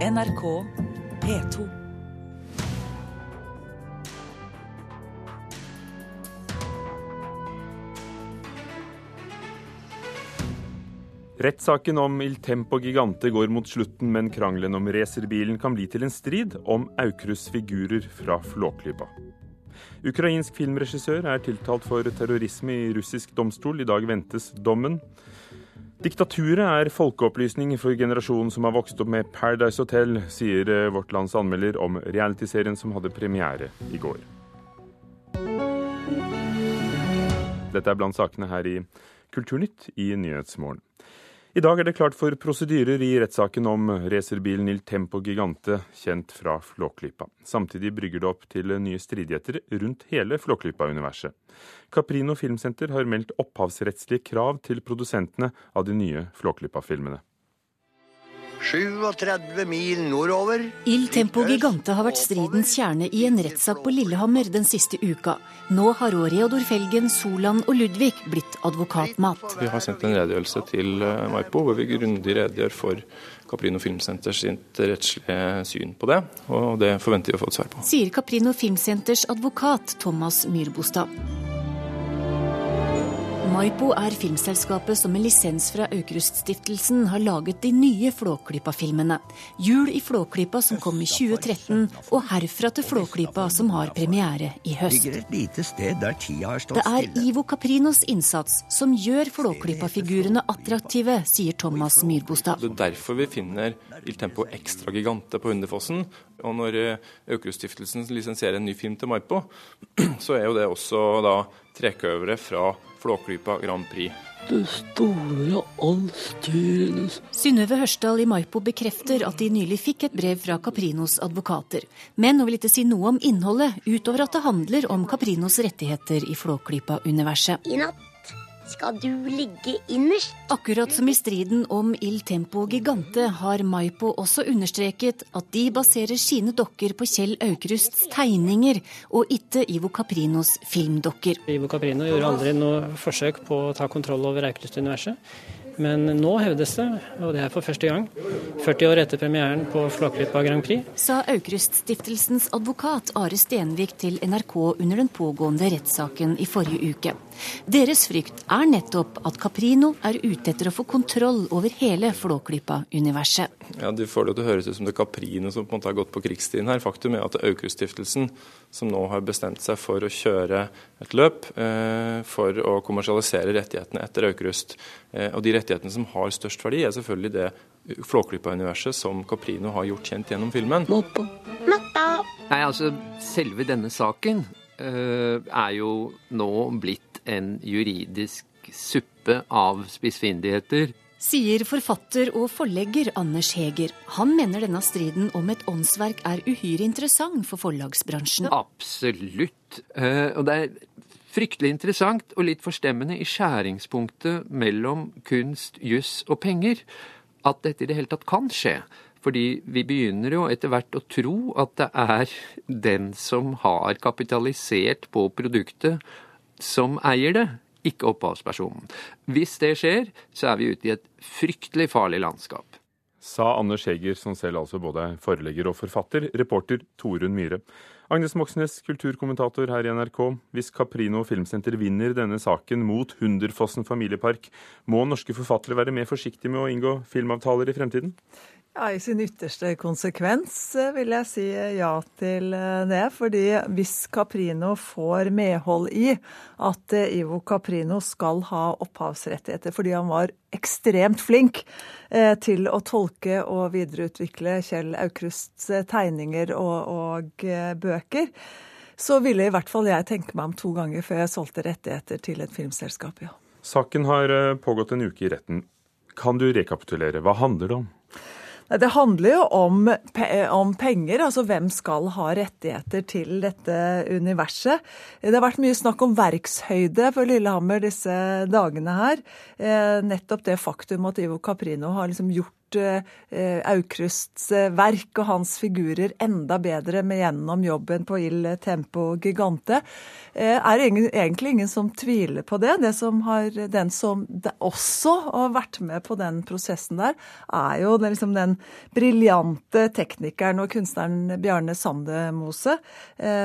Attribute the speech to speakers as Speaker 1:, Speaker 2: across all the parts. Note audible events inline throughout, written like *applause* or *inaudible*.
Speaker 1: NRK P2.
Speaker 2: Rettssaken om Il Tempo Gigante går mot slutten, men krangelen om racerbilen kan bli til en strid om Aukrusts figurer fra Flåklypa. Ukrainsk filmregissør er tiltalt for terrorisme i russisk domstol. I dag ventes dommen. Diktaturet er folkeopplysning for generasjonen som har vokst opp med Paradise Hotel, sier eh, Vårt Lands anmelder om realityserien som hadde premiere i går. Dette er blant sakene her i Kulturnytt i Nyhetsmorgen. I dag er det klart for prosedyrer i rettssaken om racerbilen Il Tempo Gigante, kjent fra Flåklypa. Samtidig brygger det opp til nye stridigheter rundt hele Flåklypa-universet. Caprino Filmsenter har meldt opphavsrettslige krav til produsentene av de nye Flåklypa-filmene.
Speaker 3: 37 mil nordover.
Speaker 4: Il Tempo Gigante har vært stridens kjerne i en rettssak på Lillehammer den siste uka. Nå har òg Reodor Felgen, Solan og Ludvig blitt advokatmat.
Speaker 5: Vi har sendt en redegjørelse til eh, Maipo hvor vi grundig redegjør for Caprino Filmsenter sitt rettslige syn på det, og det forventer vi å få et svar på.
Speaker 4: Sier Caprino Filmsenters advokat Thomas Myrbostad. Maipo er filmselskapet som med lisens fra Aukruststiftelsen har laget de nye Flåklypa-filmene. Jul i Flåklypa som kom i 2013, og Herfra til Flåklypa som har premiere i høst. Det er. Ivo Caprinos innsats som gjør Flåklypa-figurene attraktive, sier Thomas Myrbostad.
Speaker 5: Det er derfor vi finner Il Tempo Extra Gigante på Hundefossen. Og når eh, Aukruststiftelsen lisensierer en ny film til Maipo, *clears throat* så er jo det også da trekøvere fra Flåklypa Grand Prix.
Speaker 6: Det store allstyrende
Speaker 4: Synnøve Hørsdal i Maipo bekrefter at de nylig fikk et brev fra Caprinos advokater. Men hun vil ikke si noe om innholdet, utover at det handler om Caprinos rettigheter i Flåklypa-universet.
Speaker 7: I natt skal du ligge innerst.
Speaker 4: Akkurat som i striden om Il Tempo Gigante har Maipo også understreket at de baserer sine dokker på Kjell Aukrusts tegninger, og ikke Ivo Caprinos filmdokker.
Speaker 8: Ivo Caprino gjorde aldri noe forsøk på å ta kontroll over Aukrust-universet. Men nå hevdes det, og det er for første gang, 40 år etter premieren på Flåklypa Grand Prix,
Speaker 4: Sa Aukruststiftelsens advokat Are Stenvik til NRK under den pågående rettssaken i forrige uke. Deres frykt er nettopp at Caprino er ute etter å få kontroll over hele Flåklypa-universet.
Speaker 5: Ja, det får det til å høres ut som det er Caprino som på en måte har gått på krigsstien her. Faktum er at det er Aukruststiftelsen som nå har bestemt seg for å kjøre et løp eh, for å kommersialisere rettighetene etter Aukrust. Eh, og de rettighetene som har størst verdi, er selvfølgelig det Flåklypa-universet som Caprino har gjort kjent gjennom filmen.
Speaker 9: Nei, altså, selve denne saken eh, er jo nå blitt en juridisk suppe av spissfindigheter.
Speaker 4: Sier forfatter og forlegger Anders Heger. Han mener denne striden om et åndsverk er uhyre interessant for forlagsbransjen.
Speaker 9: Absolutt. Eh, og det er fryktelig interessant og litt forstemmende i skjæringspunktet mellom kunst, juss og penger at dette i det hele tatt kan skje. Fordi vi begynner jo etter hvert å tro at det er den som har kapitalisert på produktet, som eier det, ikke opphavspersonen. Hvis det skjer, så er vi ute i et fryktelig farlig landskap.
Speaker 2: Sa Anders Heger, som selv altså både er forelegger og forfatter. Reporter Torunn Myhre. Agnes Moxnes, kulturkommentator her i NRK. Hvis Caprino Filmsenter vinner denne saken mot Hunderfossen familiepark, må norske forfattere være mer forsiktige med å inngå filmavtaler i fremtiden?
Speaker 10: Ja, I sin ytterste konsekvens eh, vil jeg si ja til eh, det. Fordi hvis Caprino får medhold i at eh, Ivo Caprino skal ha opphavsrettigheter fordi han var ekstremt flink eh, til å tolke og videreutvikle Kjell Aukrusts eh, tegninger og, og eh, bøker, så ville i hvert fall jeg tenke meg om to ganger før jeg solgte rettigheter til et filmselskap, ja.
Speaker 2: Saken har eh, pågått en uke i retten. Kan du rekapitulere? Hva handler det om?
Speaker 10: Det handler jo om, om penger, altså hvem skal ha rettigheter til dette universet. Det har vært mye snakk om verkshøyde for Lillehammer disse dagene her. Eh, nettopp det faktum at Ivo Caprino har liksom gjort gjort eh, Aukrusts verk og hans figurer enda bedre med gjennom jobben på Il Tempo Gigante. Er egentlig ingen som tviler på det. det som har, den som også har vært med på den prosessen der, er jo den, liksom den briljante teknikeren og kunstneren Bjarne Sandemose,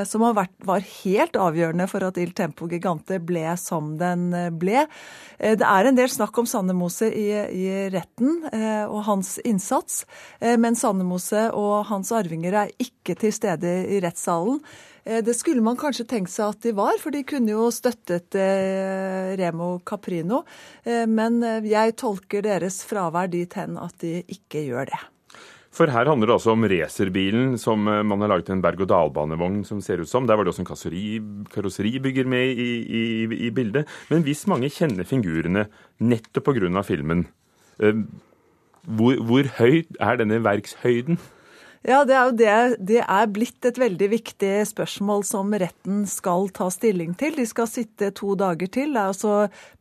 Speaker 10: som vært, var helt avgjørende for at Il Tempo Gigante ble som den ble. Det er en del snakk om Sandemose i, i retten og og hans innsats, eh, men Sandemose og hans arvinger er ikke til stede i rettssalen. Eh, det skulle man kanskje tenkt seg at de var, for de kunne jo støttet Remo Caprino. Men jeg tolker deres fravær dit hen at de ikke gjør det.
Speaker 2: For her handler det altså om racerbilen som man har laget en berg-og-dal-banevogn som ser ut som. Der var det også en karosseri, karosseribygger med i, i, i, bildet. Men hvis mange kjenner figurene nettopp pga. filmen, Eh, hvor, hvor høyt er denne verkshøyden?
Speaker 10: Ja, det er det. Det er blitt et veldig viktig spørsmål som retten skal ta stilling til. De skal sitte to dager til. Det er altså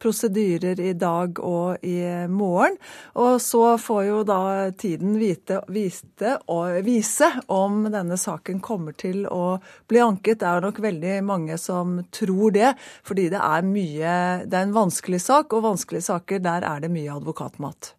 Speaker 10: prosedyrer i dag og i morgen. Og så får jo da tiden vite, vite vise om denne saken kommer til å bli anket. Det er nok veldig mange som tror det, fordi det er mye Det er en vanskelig sak, og vanskelige saker, der er det mye advokatmat.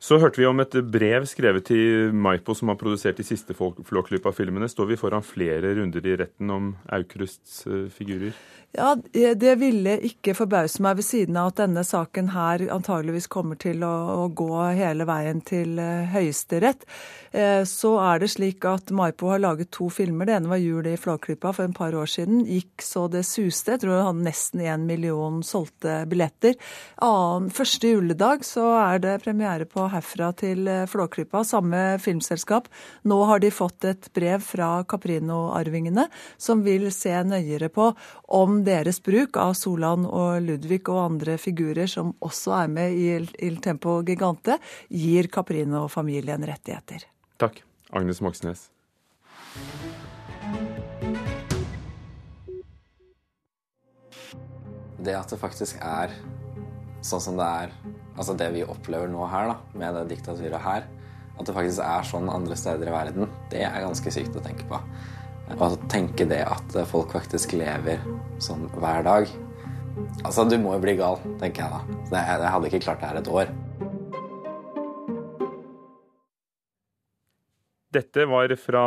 Speaker 2: Så hørte vi om et brev skrevet til Maipo, som har produsert de siste Flåklypa-filmene. Står vi foran flere runder i retten om Aukrusts eh, figurer?
Speaker 10: Ja, Det ville ikke forbause meg ved siden av at denne saken her antageligvis kommer til å, å gå hele veien til uh, Høyesterett. Uh, så er det slik at Maipo har laget to filmer. Det ene var 'Jul i Flåklypa' for en par år siden. Gikk så det suste. Jeg tror han nesten én million solgte billetter. Annen, første juledag så er det premiere på 'Herfra til eh, Flåklypa', samme filmselskap. Nå har de fått et brev fra Caprino-arvingene som vil se nøyere på om deres bruk av Solan og Ludvig og andre figurer som også er med i Il Tempo Gigante, gir Caprino-familien rettigheter.
Speaker 2: Takk. Agnes Moxnes.
Speaker 11: Det at det faktisk er sånn som det er, altså det vi opplever nå her, da, med det diktaturet her, at det faktisk er sånn andre steder i verden, det er ganske sykt å tenke på. Og tenke det at folk faktisk lever sånn hver dag. Altså, du må jo bli gal, tenker jeg da. Jeg hadde ikke klart det her et år.
Speaker 2: Dette var fra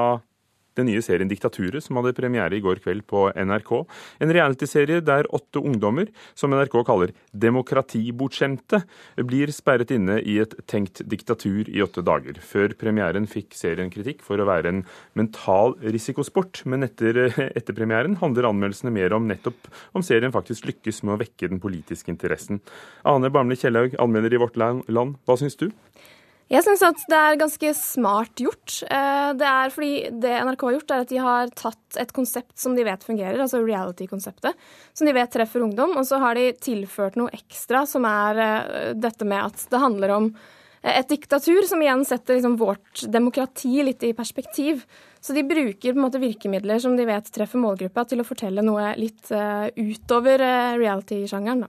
Speaker 2: den nye serien Diktaturet, som hadde premiere i går kveld på NRK. En realityserie der åtte ungdommer, som NRK kaller demokratibortskjemte, blir sperret inne i et tenkt diktatur i åtte dager. Før premieren fikk serien kritikk for å være en mental risikosport, men etter, etter premieren handler anmeldelsene mer om nettopp om serien faktisk lykkes med å vekke den politiske interessen. Ane Bamble Kjellaug, anmelder i Vårt Land, hva syns du?
Speaker 12: Jeg syns at det er ganske smart gjort. Eh, det er fordi det NRK har gjort, er at de har tatt et konsept som de vet fungerer, altså reality-konseptet, som de vet treffer ungdom, og så har de tilført noe ekstra, som er eh, dette med at det handler om eh, et diktatur, som igjen setter liksom vårt demokrati litt i perspektiv. Så de bruker på en måte virkemidler som de vet treffer målgruppa, til å fortelle noe litt utover reality-sjangeren.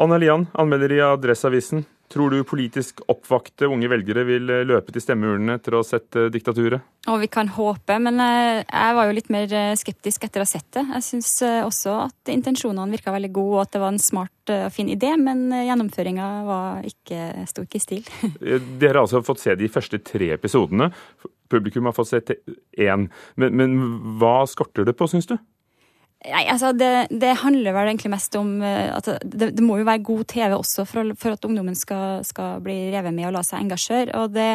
Speaker 2: Anne Lian, anmelder i Adresseavisen. Tror du politisk oppvakte unge velgere vil eh, løpe til stemmeurnene etter å ha sett eh, diktaturet?
Speaker 13: Og vi kan håpe, men eh, jeg var jo litt mer skeptisk etter å ha sett det. Jeg syns også at intensjonene virka veldig gode, og at det var en smart og fin idé, men gjennomføringa var ikke, sto ikke i stil. *laughs*
Speaker 2: Dere har altså fått se de første tre episodene. Publikum har fått se én. Men, men hva skorter det på, syns du?
Speaker 13: Nei, altså det, det, handler vel egentlig mest om eh, at det, det, må jo være god TV også for, for at ungdommen skal, skal, bli revet med og la seg engasjere. Og det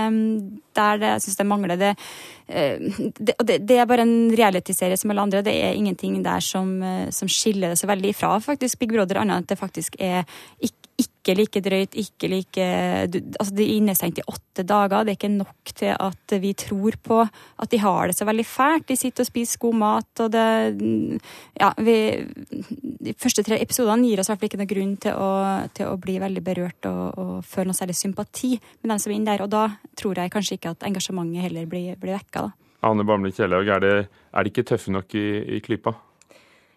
Speaker 13: der det, jeg syns det mangler det, eh, det, det er bare en realityserie som alle andre. Det er ingenting der som, eh, som skiller det så veldig ifra faktisk Big Brother, annet enn at det faktisk er ikke ikke like drøyt, ikke like altså De er innestengt i åtte dager. Det er ikke nok til at vi tror på at de har det så veldig fælt. De sitter og spiser god mat, og det Ja, vi De første tre episodene gir oss i hvert fall ikke noen grunn til å, til å bli veldig berørt og, og, føle noe særlig sympati med dem som er inne der. Og da tror jeg kanskje ikke at engasjementet heller blir, blir vekka, da.
Speaker 2: Ane Bamble Kjellaug, er, er, det ikke tøffe nok i, i Klypa?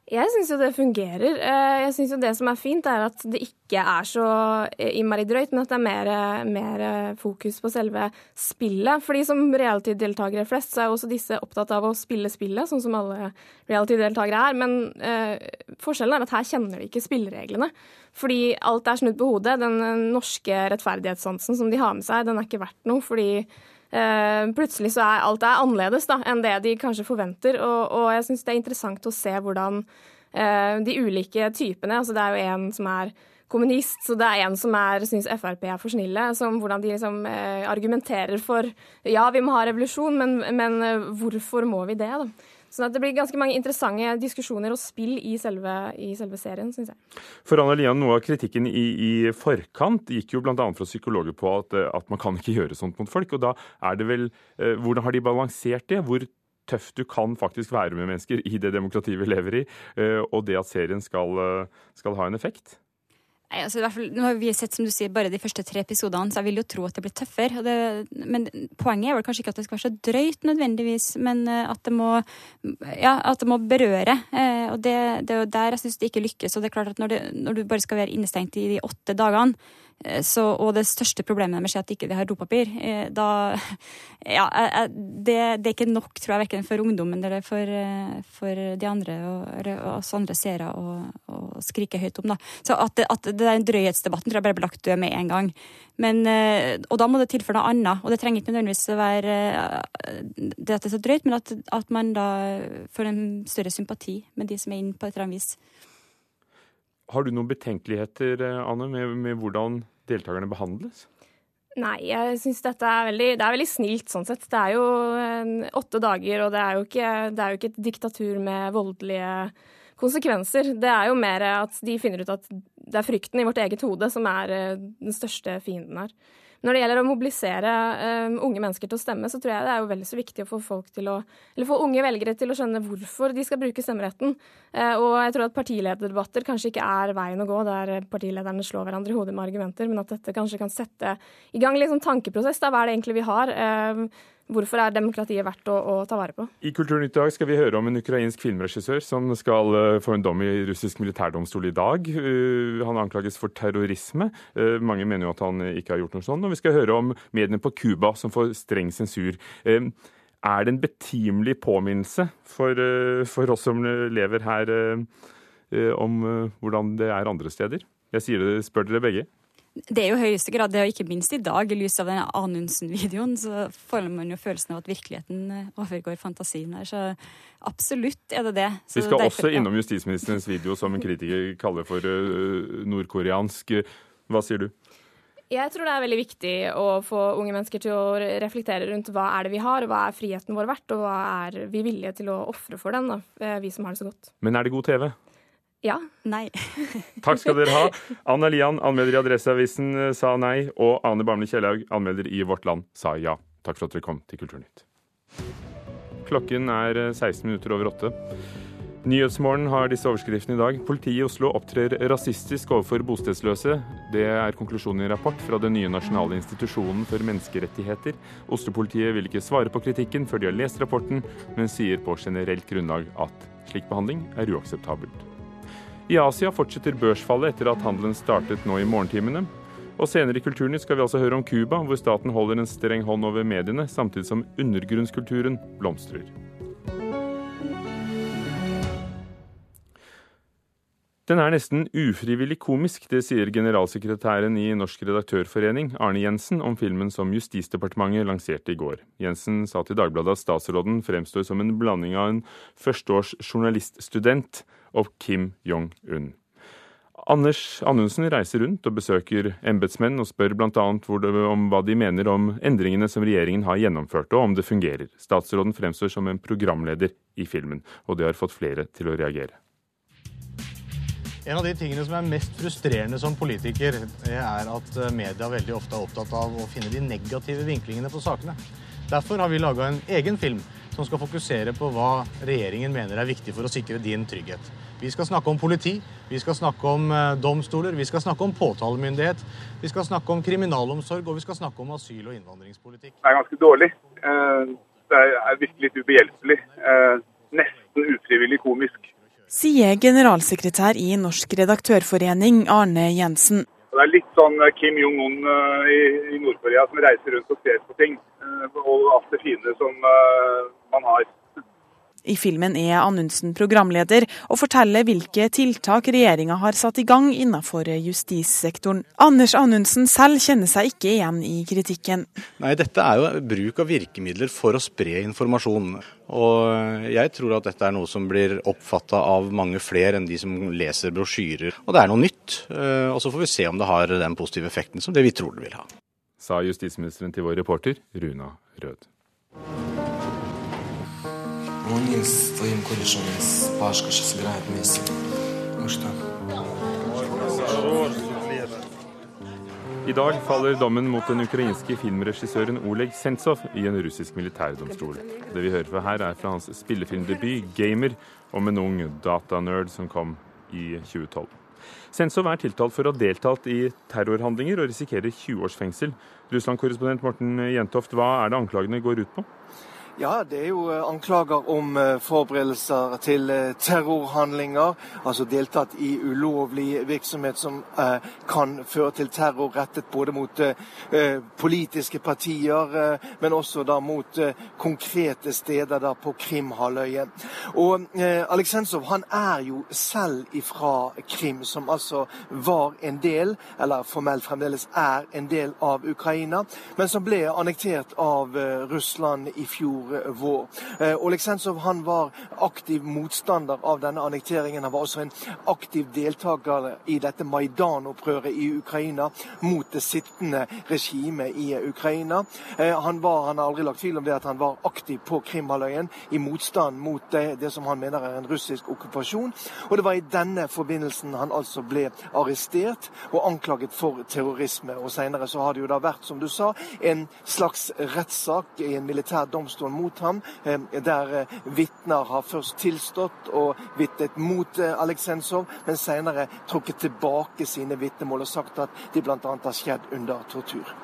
Speaker 12: Jeg syns jo det fungerer. Eh, jeg syns jo det som er fint, er at det ikke er så eh, innmari drøyt, men at det er mer, mer, fokus på selve spillet. Fordi som reality-deltakere flest, så er også disse opptatt av å spille spillet, sånn som alle reality-deltakere er. Men eh, forskjellen er at her kjenner de ikke spillereglene. Fordi alt er snudd på hodet. Den norske rettferdighetssansen som de har med seg, den er ikke verdt noe. fordi plutselig så er alt er annerledes da, enn det de kanskje forventer. Og, og jeg syns det er interessant å se hvordan uh, de ulike typene altså Det er jo en som er kommunist, så det er en som syns Frp er for snille. Som hvordan de liksom uh, argumenterer for ja, vi må ha revolusjon, men, men hvorfor må vi det? da? Så det blir ganske mange interessante diskusjoner og spill i selve, i selve serien, syns jeg.
Speaker 2: For Anna Lian, Noe av kritikken i, i forkant gikk jo bl.a. fra psykologer på at, at, man kan ikke gjøre sånt mot folk. og da er det vel, eh, Hvordan har de balansert det? Hvor tøft du kan faktisk være med mennesker i det demokratiet vi lever i, eh, og det at serien skal, eh, skal ha en effekt?
Speaker 13: Nei, altså, i hvert fall, nå har vi sett som du sier, bare de første tre episodene, så jeg vil jo tro at det blir tøffere. Det, men poenget er vel kanskje ikke at det skal være så drøyt nødvendigvis, men eh, at det må, ja, at det må berøre. Eh, og det, det er jo der jeg syns det ikke lykkes. Og det er klart at når, det, når, du bare skal være innestengt i de åtte dagene, så, og det største problemet deres er at de ikke har dopapir. Eh, da *laughs* Ja, det, det, er ikke nok, tror jeg, verken for ungdommen eller for, eh, for de andre og, oss andre seere å skrike høyt om. da. Så at, at den drøyhetsdebatten tror jeg bare blir lagt død med en gang. Men, og da må det tilføre noe annet. Og det trenger ikke nødvendigvis å være det at det er så drøyt, men at, at man da får en større sympati med de som er inne på et eller annet vis.
Speaker 2: Har du noen betenkeligheter Anne, med, med hvordan deltakerne behandles?
Speaker 12: Nei, jeg syns dette er veldig, det er veldig snilt sånn sett. Det er jo åtte dager, og det er jo, ikke, det er jo ikke et diktatur med voldelige konsekvenser. Det er jo mer at de finner ut at det er frykten i vårt eget hode som er eh, den største fienden her. Når det gjelder å mobilisere um, unge mennesker til å stemme, så tror jeg det er jo vel så viktig å få å få unge velgere til å skjønne hvorfor de skal bruke stemmeretten. Uh, og jeg tror at partilederdebatter kanskje ikke er veien å gå der partilederne slår hverandre i hodet med argumenter, men at dette kanskje kan sette i gang litt sånn tankeprosess. Da, hva er det egentlig vi har? Uh, Hvorfor er demokratiet verdt å, å, ta vare på?
Speaker 2: I Kulturnytt i dag skal vi høre om en ukrainsk filmregissør som skal uh, få en dom i russisk militærdomstol i dag. Uh, han anklages for terrorisme. Uh, mange mener jo at han ikke har gjort noe sånt. Og vi skal høre om mediene på Cuba som får streng sensur. er det en betimelig påminnelse for, for oss som lever her, om hvordan det er andre steder? Jeg det, spør dere begge.
Speaker 13: Det er jo høyeste grad det, og ikke minst i dag, i lys av den Anundsen-videoen, så får man jo følelsen av at virkeligheten eh, overgår fantasien her. Så absolutt er det det.
Speaker 2: Så Vi skal derfor, også innom justisministerens video, som en kritiker kaller for uh, nordkoreansk. Hva sier du?
Speaker 12: Jeg tror det er veldig viktig å få unge mennesker til å reflektere rundt hva er det vi har, og hva er friheten vår verdt, og hva er vi villige til å ofre for den, da, eh, vi som har det så godt.
Speaker 2: Men er det god TV?
Speaker 12: Ja.
Speaker 13: Nei. *laughs*
Speaker 2: Takk skal dere ha. Anna Lian, anmelder i Adresseavisen, eh, sa nei. Og Ane Barmli Kjellaug, anmelder i Vårt Land, sa ja. Takk for at dere kom til Kulturnytt. Klokken er 16 eh, minutter over åtte. Nyhetsmorgen har disse overskriftene i dag. Politiet i Oslo opptrer rasistisk overfor bostedsløse. Det er konklusjonen i en rapport fra den nye nasjonale institusjonen for menneskerettigheter. Oslo-politiet vil ikke svare på kritikken før de har lest rapporten, men sier på generelt grunnlag at slik behandling er uakseptabelt. I Asia fortsetter børsfallet etter at handelen startet nå i morgentimene. Og senere i Kulturnytt skal vi altså høre om Cuba, hvor staten holder en streng hånd over mediene, samtidig som undergrunnskulturen blomstrer. Den er nesten ufrivillig komisk, det sier generalsekretæren i Norsk redaktørforening, Arne Jensen, om filmen som Justisdepartementet lanserte i går. Jensen sa til Dagbladet at statsråden fremstår som en blanding av en førsteårs journaliststudent og Kim Jong-un. Anders Anundsen reiser rundt og besøker embetsmenn og spør bl.a. om hva de mener om endringene som regjeringen har gjennomført, og om det fungerer. Statsråden fremstår som en programleder i filmen, og det har fått flere til å reagere.
Speaker 14: En av de tingene som er mest frustrerende som politiker, er at media veldig ofte er opptatt av å finne de negative vinklingene på sakene. Derfor har vi laga en egen film som skal fokusere på hva regjeringen mener er viktig for å sikre din trygghet. Vi skal snakke om politi, vi skal snakke om eh, domstoler, vi skal snakke om påtalemyndighet, vi skal snakke om kriminalomsorg og vi skal snakke om asyl- og innvandringspolitikk.
Speaker 15: Det er ganske dårlig. Eh, det er virkelig litt ubehjelpelig. Eh, nesten ufrivillig komisk. Sier generalsekretær i Norsk redaktørforening Arne Jensen.
Speaker 16: Det er litt sånn Kim Jong-un i, Nord-Korea som reiser rundt og ser på ting. Og alt det fine som man har.
Speaker 15: I filmen er Anundsen programleder og forteller hvilke tiltak regjeringa har satt i gang innenfor justissektoren. Anders Anundsen selv kjenner seg ikke igjen i kritikken.
Speaker 14: Nei, dette er jo bruk av virkemidler for å spre informasjon. Og jeg tror at dette er noe som blir oppfatta av mange flere enn de som leser brosjyrer. Og det er noe nytt. eh, Og så får vi se om det har den positive effekten som det vi tror det vil ha.
Speaker 2: Sa justisministeren til vår reporter Runa Rød.
Speaker 17: Он не с твоим корешем, а с Пашкой сейчас играет вместе. Ну что?
Speaker 2: I dag faller dommen mot den ukrainske filmregissøren Oleg Sentsov i en russisk militærdomstol. Det vi hører fra her, er fra hans spillefilmdebut 'Gamer', om en ung datanerd som kom i 2012. Sentsov er tiltalt for å ha deltatt i terrorhandlinger og risikerer 20 års fengsel. Russland-korrespondent Morten Jentoft, hva er det anklagene går ut på?
Speaker 18: Ja, det er jo eh, anklager om eh, forberedelser til eh, terrorhandlinger. Altså deltatt i ulovlig virksomhet som kan føre til terror rettet både mot politiske partier, men også da mot konkrete steder da på Krimhalvøya. Og Aleksensov han er jo selv ifra Krim, som altså var en del, eller formelt fremdeles er en del av Ukraina, men som ble annektert av Russland i fjor vår. Oleksensov han var aktiv motstander av denne annekteringen. Han var også en aktiv deltaker i dette Maidan-opprøret i Ukraina mot det sittende regimet i Ukraina. Han, var, han har aldri lagt tvil om det at han var aktiv på Krimhalvøya i motstand mot det, det, som han mener er en russisk okkupasjon. Og det var i denne forbindelsen han altså ble arrestert og anklaget for terrorisme. Og senere så har det jo da vært, som du sa, en slags rettssak i en militær domstol mot ham, der vitner har først tilstått og vitnet mot Aleksensov, men senere trukket tilbake sine vitnemål og sagt at de bl.a. har skjedd under tortur.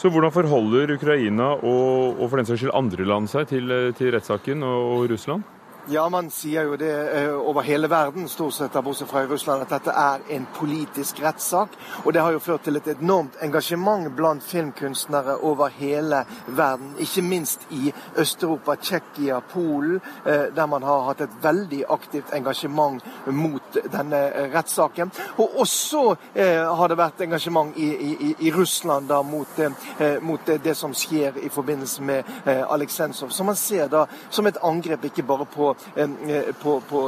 Speaker 2: Så hvordan forholder Ukraina og, og for den saks skyld andre land seg til, til rettssaken og, og Russland?
Speaker 18: Ja, man sier jo det eh, over hele verden, stort sett bortsett fra i Russland, at dette er en politisk rettssak. Og det har jo ført til et enormt engasjement blant filmkunstnere over hele verden. Ikke minst i Øst-Europa, Tsjekkia, Polen, eh, der man har hatt et veldig aktivt engasjement mot denne rettssaken. Og også eh, har det vært engasjement i, i, i Russland da mot, eh, mot det, som skjer i forbindelse med eh, Aleksensov. Som man ser da som et angrep ikke bare på på, på,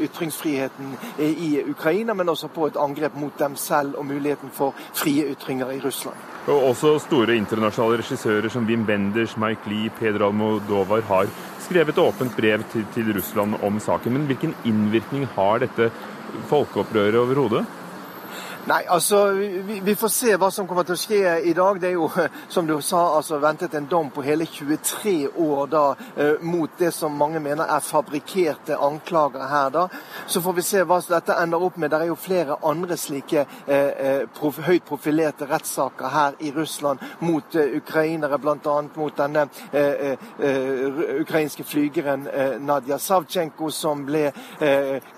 Speaker 18: ytringsfriheten i Ukraina, men også på et angrep mot dem selv og muligheten for frie ytringer i Russland.
Speaker 2: Og også store internasjonale regissører som Wim Wenders, Mike Lee, Pedro Almodovar har skrevet åpent brev til, til Russland om saken. Men hvilken innvirkning har dette folkeopprøret overhodet?
Speaker 18: Nei, altså, vi, vi, får se hva som kommer til å skje i dag. Det er jo, *laughs* som du sa, altså ventet en dom på hele 23 år da, eh, mot det som mange mener er fabrikkerte anklager her. da. Så får vi se hva dette ender opp med. Det er jo flere andre slike eh, prof, høyt profilerte rettssaker her i Russland mot eh, ukrainere, bl.a. mot denne eh, ukrainske flygeren Nadia Savchenko, som ble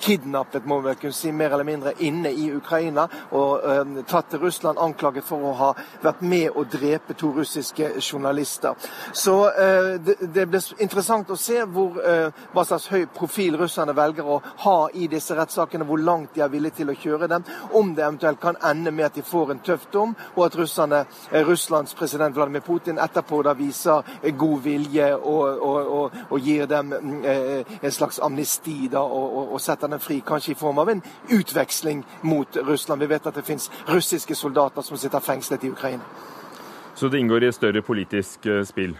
Speaker 18: kidnappet, må vi kunne si, mer eller mindre inne i Ukraina. og og eh, tatt til Russland anklaget for å ha vært med å drepe to russiske journalister. Så eh, det, det, blir interessant å se hvor, eh, hva slags høy profil russerne velger å ha i disse rettssakene, hvor langt de er villige til å kjøre dem, om det eventuelt kan ende med at de får en tøff dom, og at russerne, uh, Russlands president Vladimir Putin etterpå da viser god vilje og, og, og, og gir dem en slags amnesti da, og, setter dem fri, kanskje i form av en utveksling mot Russland. Vi vet at det finnes russiske soldater som sitter fengslet i Ukraina.
Speaker 2: Så det inngår i et større politisk eh, spill?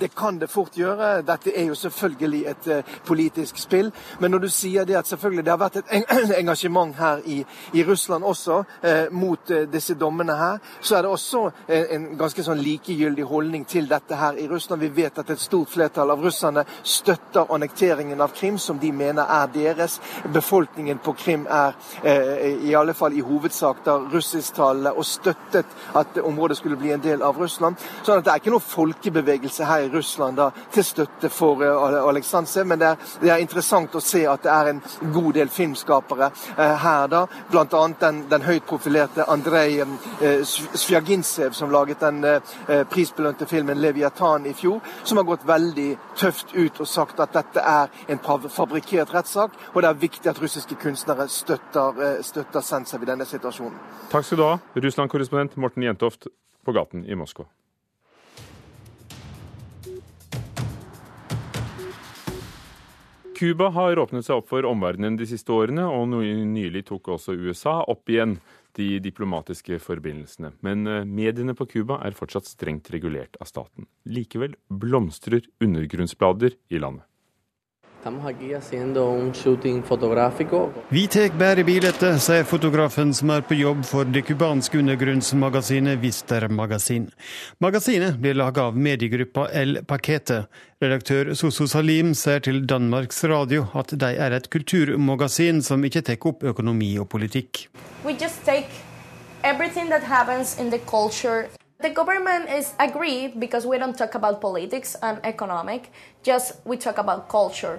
Speaker 18: Det kan det fort gjøre. Dette er jo selvfølgelig et uh, politisk spill. Men når du sier det at selvfølgelig det har vært et *clears throat* engasjement her i, i Russland også eh, mot uh, disse dommene her, så er det også en ganske sånn likegyldig holdning til dette her i Russland. Vi vet at et stort flertall av russerne støtter annekteringen av Krim, som de mener er deres. Befolkningen på Krim er i alle fall i hovedsak da russisktalende og støttet at området skulle bli en del av Russland. Sånn at det er ikke noe folkebevegelse her i Russland da, til støtte for uh. Men det er, det er, interessant å se at det er en god del filmskapere uh, her, da. Bl.a. Den, den høyt profilerte Andrej uh, Svjagintsev, som laget den prisbelønte filmen 'Leviatan' i fjor, som har gått veldig tøft ut og sagt at dette er en fabrikkert rettssak, og det er viktig at russiske kunstnere støtter, støtter Sensev i denne situasjonen.
Speaker 2: Takk skal du ha, Russland-korrespondent Morten Jentoft på gaten i Moskva. Cuba har åpnet seg opp for omverdenen de siste årene, og nylig tok også USA opp igjen de diplomatiske forbindelsene. Men eh, mediene på Cuba er fortsatt strengt regulert av staten. Likevel blomstrer undergrunnsblader i landet.
Speaker 19: Vi tar bare bildet, sier fotografen som er på jobb for det cubanske undergrunnsmagasinet Vister Magasin. Magasinet blir laga av mediegruppa El Pakete. Redaktør Soso Salim sier til Danmarks Radio at de er et kulturmagasin som ikke tar opp økonomi og politikk. We just take everything that happens in the culture The government is agree because we don't talk about politics and economic, just we talk about culture.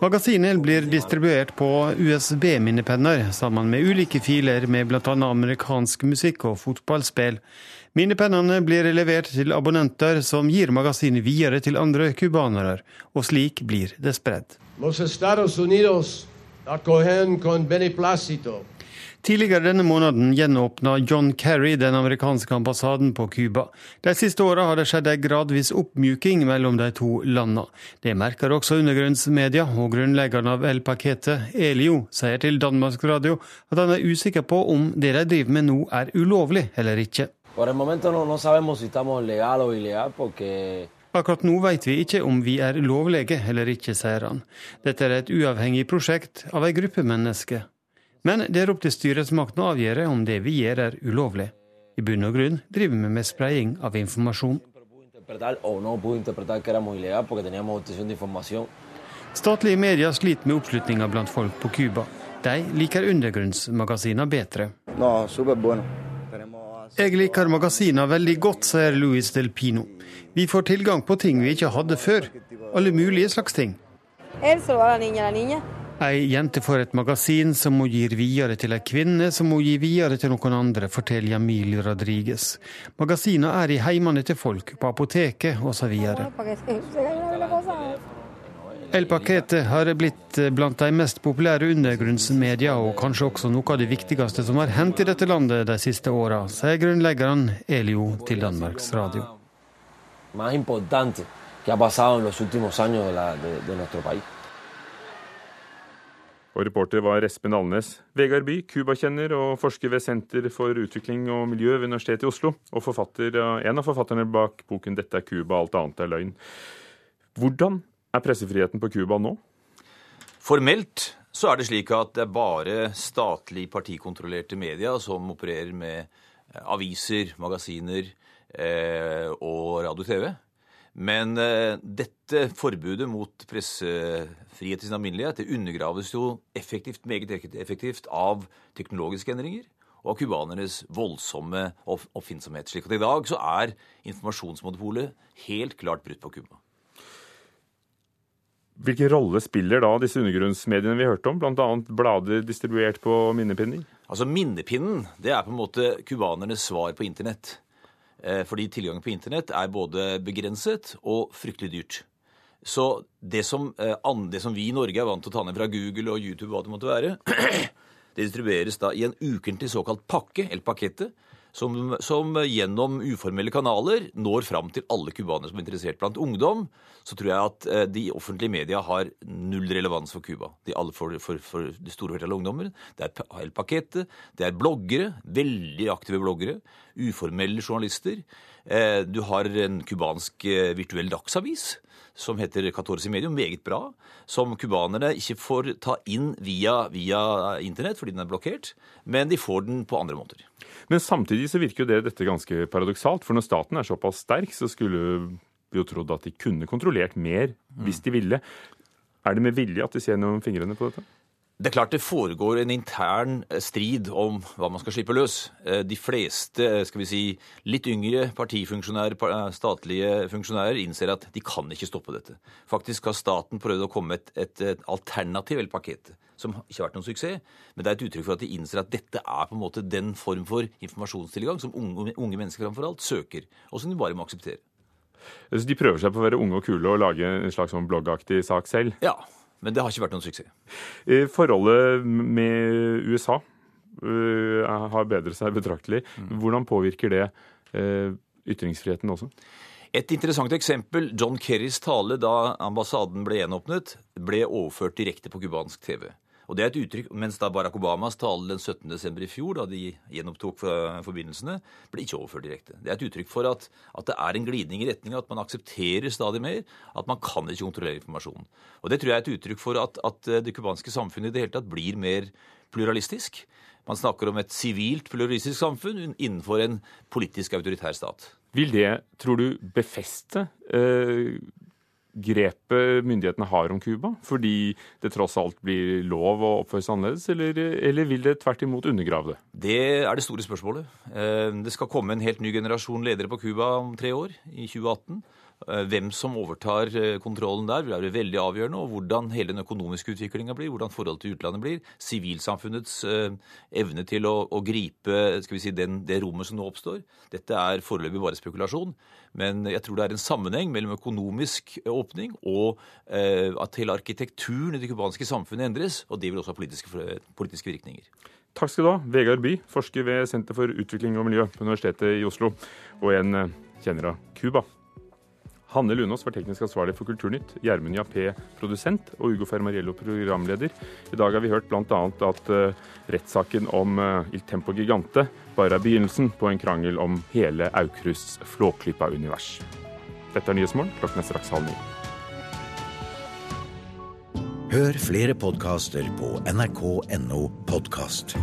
Speaker 19: Magasinet blir distribuert på USB-minnepenner sammen med ulike filer med bl.a. amerikansk musikk og fotballspill. Minnepennene blir levert til abonnenter som gir magasinet videre til andre cubanere, og slik blir det spredd. Los Estados Unidos acogen con beneplácito Tidligere denne måneden gjenåpna John Kerry den amerikanske ambassaden på Cuba. De siste åra har det skjedd en gradvis oppmjuking mellom de to landene. Det merker også undergrunnsmedia, og grunnleggeren av El Paquete, Elio, sier til Danmarks Radio at han er usikker på om det de driver med nå er ulovlig eller ikke. Akkurat nå vet vi ikke om vi er lovlige eller ikke, sier han. Dette er et uavhengig prosjekt av ei gruppe mennesker. Men det er opp til styresmaktene å avgjøre om det vi gjør er ulovlig. I bunn og grunn driver vi med spredning av informasjon. Statlige medier sliter med oppslutninga blant folk på Cuba. De liker undergrunnsmagasiner bedre. Jeg liker magasiner veldig godt, sier Luis Del Pino. Vi får tilgang på ting vi ikke hadde før. Alle mulige slags ting. Ei jente får et magasin som hun gir videre til ei kvinne, som hun gir videre til noen andre, forteller Jamil Rodriguez. Magasinene er i heimene til folk, på apoteket osv. El Paquete har blitt blant de mest populære undergrunnsmedia, og kanskje også noe av det viktigste som har hendt i dette landet de siste åra, sier grunnleggeren Elio til Danmarks Radio. Más importante que ha pasado en los de, la, de, de nuestro país.
Speaker 2: Og reporter var Espen Alnes. Vegard By, cubakjenner og forsker ved Senter for utvikling og miljø ved Universitetet i Oslo. Og forfatter, en av forfatterne bak boken 'Dette er Cuba, alt annet er løgn'. Hvordan er pressefriheten på Cuba nå?
Speaker 20: Formelt så er det slik at det er bare statlig partikontrollerte media som opererer med eh, aviser, magasiner eh, og radio-TV. Men uh, dette forbudet mot pressefrihet i sin alminnelighet det undergraves jo effektivt, meget effektivt av teknologiske endringer og av cubanernes voldsomme oppfinnsomhet. Slik at i dag så er informasjonsmonopolet helt klart brutt på Cuba.
Speaker 2: Hvilken rolle spiller da disse undergrunnsmediene vi hørte om, bl.a. blader distribuert på minnepinner?
Speaker 20: Altså Minnepinnen det er på en måte cubanernes svar på internett. Eh, fordi tilgangen på internett er både begrenset og fryktelig dyrt. Så det som, eh, det som, vi i Norge er vant til å ta ned fra Google og YouTube, hva det måtte være, *clears throat* det distribueres da i en ukentlig såkalt pakke, eller paquete, som, som, gjennom uformelle kanaler når fram til alle cubanere som er interessert. Blant ungdom så tror jeg at eh, de offentlige media har null relevans for Cuba. For, for, for, det store flertallet ungdommer. Det er El Paquete, det er bloggere, veldig aktive bloggere, uformelle journalister. Eh, du har en cubansk eh, virtuell dagsavis som heter Catorce Medium, meget bra, som cubanerne ikke får ta inn via, via internett fordi den er blokkert, men de får den på andre måter.
Speaker 2: Men samtidig så virker jo det dette ganske paradoksalt, for når staten er såpass sterk, så skulle vi jo trodd at de kunne kontrollert mer hvis de ville. Er det med vilje at de ser gjennom fingrene på dette?
Speaker 20: Det er klart det foregår en intern eh, strid om hva man skal slippe løs. Eh, de fleste skal vi si, litt yngre partifunksjonærer, statlige funksjonærer innser at de kan ikke stoppe dette. Faktisk har staten prøvd å komme med et, et, et alternativ eller pakket som ikke har vært noen suksess. Men det er et uttrykk for at de innser at dette er på en måte den form for informasjonstilgang som unge, unge mennesker framfor alt søker, og som de bare må akseptere.
Speaker 2: Så de prøver seg på å være unge og kule og lage en slags sånn bloggaktig sak selv?
Speaker 20: Ja. Men det har ikke vært noen suksess.
Speaker 2: Forholdet med USA uh, har bedret seg betraktelig. Mm. Hvordan påvirker det uh, ytringsfriheten også?
Speaker 20: Et interessant eksempel. John Kerrys tale da ambassaden ble gjenåpnet, ble overført direkte på cubansk TV. Og det er et uttrykk, Mens da Barack Obamas tale den 17.12. i fjor, da de gjenopptok forbindelsene, ble ikke overført direkte. Det er et uttrykk for at, at det er en glidning i retning av at man aksepterer stadig mer at man kan ikke kontrollere informasjonen. Og Det tror jeg er et uttrykk for at, at det cubanske samfunnet i det hele tatt blir mer pluralistisk. Man snakker om et sivilt pluralistisk samfunn innenfor en politisk autoritær stat.
Speaker 2: Vil det, tror du, befeste eh, grepet myndighetene har om Cuba? Fordi det tross alt blir lov å oppføre seg annerledes, eller, eller, vil det tvert imot undergrave det?
Speaker 20: Det er det store spørsmålet. Eh, det skal komme en helt ny generasjon ledere på Cuba om tre år, i 2018. Eh, hvem som overtar eh, kontrollen der, vil være veldig avgjørende. Og hvordan hele den økonomiske utviklinga blir, hvordan forholdet til utlandet blir. Sivilsamfunnets eh, evne til å, å gripe si, den, det rommet som nå oppstår. Dette er foreløpig bare spekulasjon. Men jeg tror det er en sammenheng mellom økonomisk åpning og at hele arkitekturen i det cubanske samfunnet endres. Og det vil også ha politiske, politiske virkninger.
Speaker 2: Takk skal du ha, Vegard By, forsker ved Senter for utvikling og miljø på Universitetet i Oslo, og en kjenner av Cuba. Hanne Lunås var teknisk ansvarlig for Kulturnytt, Gjermund Jappé produsent og Ugo Fermariello programleder. I dag har vi hørt bl.a. at uh, rettssaken om uh, Il Tempo Gigante bare er begynnelsen på en krangel om hele Aukrusts Flåklypa-univers. Dette er Nyhetsmorgen, klokken er straks halv ni.
Speaker 3: Hør flere podkaster på nrk.no podkast.